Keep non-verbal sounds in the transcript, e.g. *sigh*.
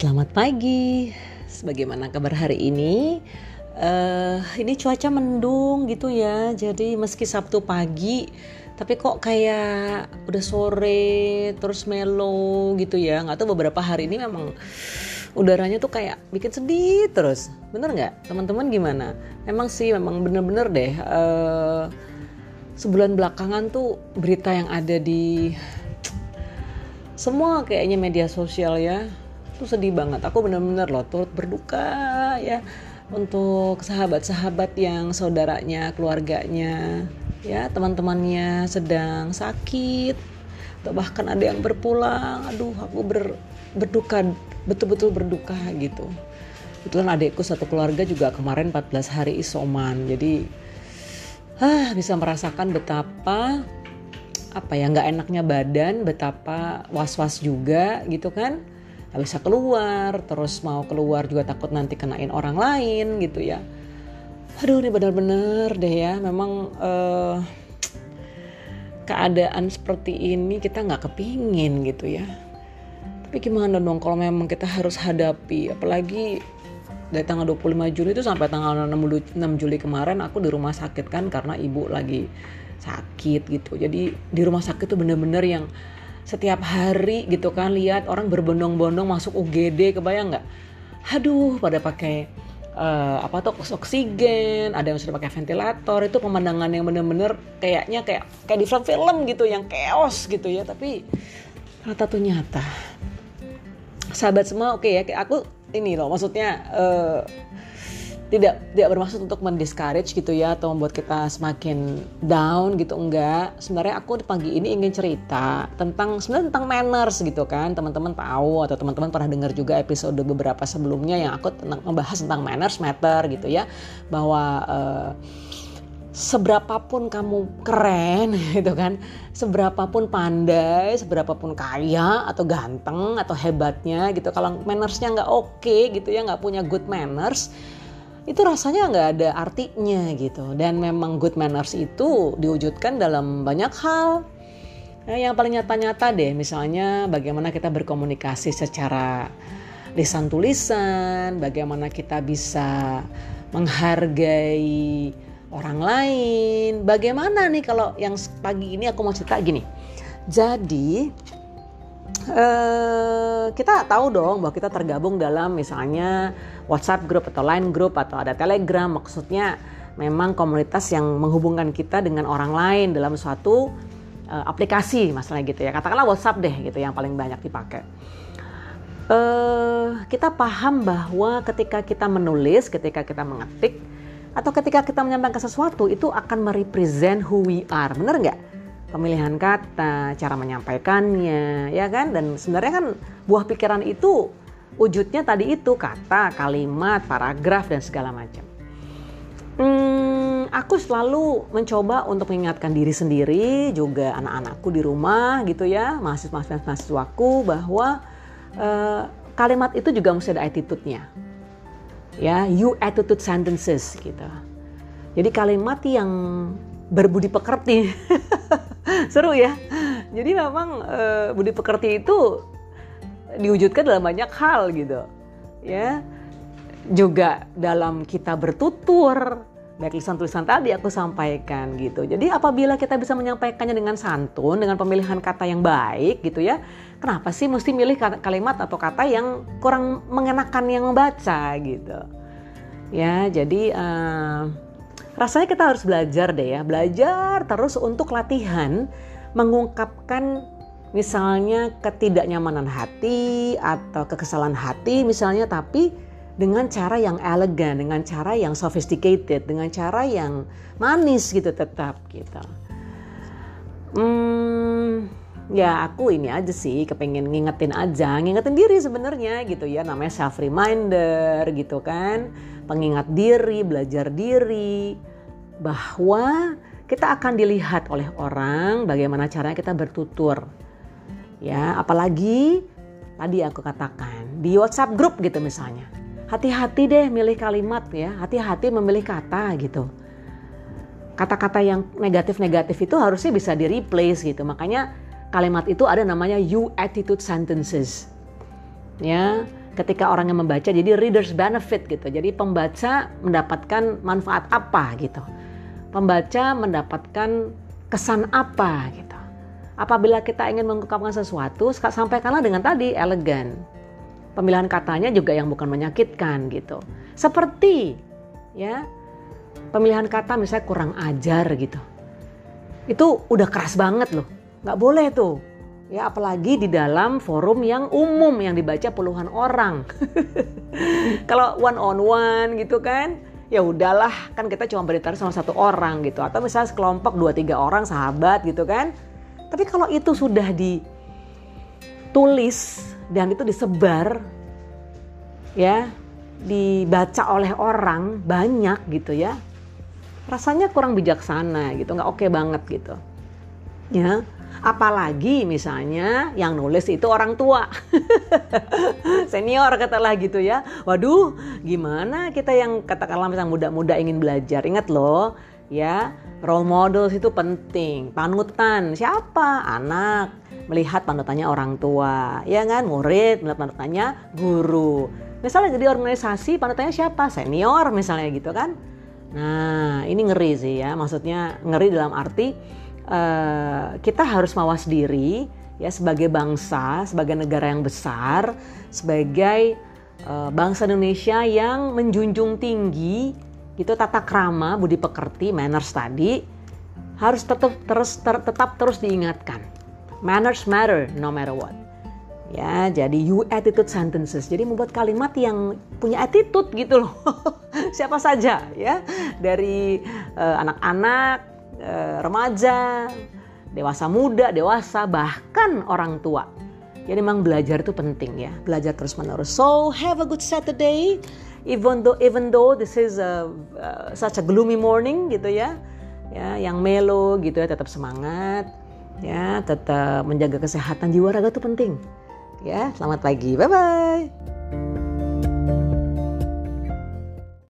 Selamat pagi. Sebagaimana kabar hari ini? Uh, ini cuaca mendung gitu ya. Jadi meski Sabtu pagi, tapi kok kayak udah sore terus melo gitu ya. Nggak tahu beberapa hari ini memang udaranya tuh kayak bikin sedih terus. Bener nggak? Teman-teman gimana? Memang sih, memang bener-bener deh. Uh, sebulan belakangan tuh berita yang ada di semua kayaknya media sosial ya tuh sedih banget. Aku bener-bener loh turut berduka ya untuk sahabat-sahabat yang saudaranya keluarganya ya teman-temannya sedang sakit atau bahkan ada yang berpulang. Aduh aku ber, berduka betul-betul berduka gitu. Kebetulan adikku satu keluarga juga kemarin 14 hari isoman. Jadi ah bisa merasakan betapa apa ya nggak enaknya badan betapa was-was juga gitu kan nggak bisa keluar terus mau keluar juga takut nanti kenain orang lain gitu ya. Aduh ini benar-benar deh ya memang uh, keadaan seperti ini kita nggak kepingin gitu ya. Tapi gimana dong kalau memang kita harus hadapi apalagi dari tanggal 25 Juli itu sampai tanggal 6 Juli kemarin aku di rumah sakit kan karena ibu lagi sakit gitu. Jadi di rumah sakit tuh bener-bener yang setiap hari gitu kan lihat orang berbondong-bondong masuk UGD kebayang nggak? Aduh pada pakai uh, apa tuh oksigen ada yang sudah pakai ventilator itu pemandangan yang bener-bener kayaknya kayak kayak di film-film gitu yang chaos gitu ya. Tapi rata tuh nyata. Sahabat semua oke okay ya aku ini loh maksudnya uh, tidak tidak bermaksud untuk mendiscourage gitu ya atau membuat kita semakin down gitu enggak. Sebenarnya aku di pagi ini ingin cerita tentang sebenarnya tentang manners gitu kan. Teman-teman tahu atau teman-teman pernah dengar juga episode beberapa sebelumnya yang aku tentang membahas tentang manners matter gitu ya. Bahwa uh, seberapapun kamu keren *laughs* gitu kan seberapapun pandai seberapapun kaya atau ganteng atau hebatnya gitu kalau mannersnya nggak oke okay, gitu ya nggak punya good manners itu rasanya nggak ada artinya gitu. Dan memang good manners itu diwujudkan dalam banyak hal. Nah, yang paling nyata-nyata deh misalnya bagaimana kita berkomunikasi secara lisan tulisan bagaimana kita bisa menghargai orang lain. Bagaimana nih kalau yang pagi ini aku mau cerita gini. Jadi Uh, kita tahu dong bahwa kita tergabung dalam misalnya WhatsApp group atau Line group atau ada Telegram. Maksudnya memang komunitas yang menghubungkan kita dengan orang lain dalam suatu uh, aplikasi masalah gitu ya. Katakanlah WhatsApp deh gitu yang paling banyak dipakai. Uh, kita paham bahwa ketika kita menulis ketika kita mengetik atau ketika kita menyampaikan sesuatu itu akan merepresent who we are. Bener nggak pemilihan kata, cara menyampaikannya, ya kan? Dan sebenarnya kan buah pikiran itu wujudnya tadi itu kata, kalimat, paragraf dan segala macam. Hmm, aku selalu mencoba untuk mengingatkan diri sendiri, juga anak-anakku di rumah gitu ya, mahasiswa-mahasiswaku bahwa uh, kalimat itu juga mesti ada attitude-nya. Ya, you attitude sentences gitu. Jadi kalimat yang berbudi pekerti. *laughs* *laughs* Seru ya. Jadi memang e, budi pekerti itu diwujudkan dalam banyak hal gitu. Ya. Juga dalam kita bertutur, baik tulisan-tulisan tadi aku sampaikan gitu. Jadi apabila kita bisa menyampaikannya dengan santun, dengan pemilihan kata yang baik gitu ya, kenapa sih mesti milih kalimat atau kata yang kurang mengenakan yang membaca gitu? Ya, jadi uh, rasanya kita harus belajar deh ya, belajar terus untuk latihan mengungkapkan misalnya ketidaknyamanan hati atau kekesalan hati misalnya tapi dengan cara yang elegan, dengan cara yang sophisticated, dengan cara yang manis gitu tetap gitu. Hmm, ya aku ini aja sih kepengen ngingetin aja, ngingetin diri sebenarnya gitu ya namanya self reminder gitu kan, pengingat diri, belajar diri bahwa kita akan dilihat oleh orang bagaimana caranya kita bertutur. Ya, apalagi tadi aku katakan di WhatsApp grup gitu misalnya. Hati-hati deh milih kalimat ya, hati-hati memilih kata gitu. Kata-kata yang negatif-negatif itu harusnya bisa di replace gitu. Makanya kalimat itu ada namanya you attitude sentences. Ya, ketika orang yang membaca jadi readers benefit gitu. Jadi pembaca mendapatkan manfaat apa gitu. Pembaca mendapatkan kesan apa gitu. Apabila kita ingin mengungkapkan sesuatu, sampaikanlah dengan tadi elegan. Pemilihan katanya juga yang bukan menyakitkan gitu. Seperti ya pemilihan kata misalnya kurang ajar gitu. Itu udah keras banget loh. Nggak boleh tuh ya apalagi di dalam forum yang umum yang dibaca puluhan orang. *laughs* Kalau one on one gitu kan, ya udahlah kan kita cuma beritahu sama satu orang gitu atau misalnya sekelompok dua tiga orang sahabat gitu kan. Tapi kalau itu sudah ditulis dan itu disebar ya dibaca oleh orang banyak gitu ya rasanya kurang bijaksana gitu nggak oke okay banget gitu ya Apalagi misalnya yang nulis itu orang tua. *laughs* Senior katalah gitu ya. Waduh, gimana kita yang katakanlah misalnya muda-muda ingin belajar. Ingat loh, ya, role model itu penting. Panutan siapa? Anak melihat panutannya orang tua, ya kan? Murid melihat panutannya guru. Misalnya jadi organisasi panutannya siapa? Senior misalnya gitu kan. Nah, ini ngeri sih ya. Maksudnya ngeri dalam arti Eh, kita harus mawas diri ya sebagai bangsa, sebagai negara yang besar, sebagai uh, bangsa Indonesia yang menjunjung tinggi gitu tata krama, budi pekerti, manners tadi harus tetap terus ter, tetap terus diingatkan. Manners matter no matter what. Ya, jadi you attitude sentences. Jadi membuat kalimat yang punya attitude gitu loh. *laughs* Siapa saja ya, dari eh, anak-anak, uh, Eh, remaja, dewasa muda, dewasa, bahkan orang tua. Jadi memang belajar itu penting ya, belajar terus menerus. So have a good Saturday, even though even though this is a, such a gloomy morning gitu ya, ya yang melo gitu ya, tetap semangat, ya tetap menjaga kesehatan jiwa raga itu penting. Ya, selamat pagi, bye bye.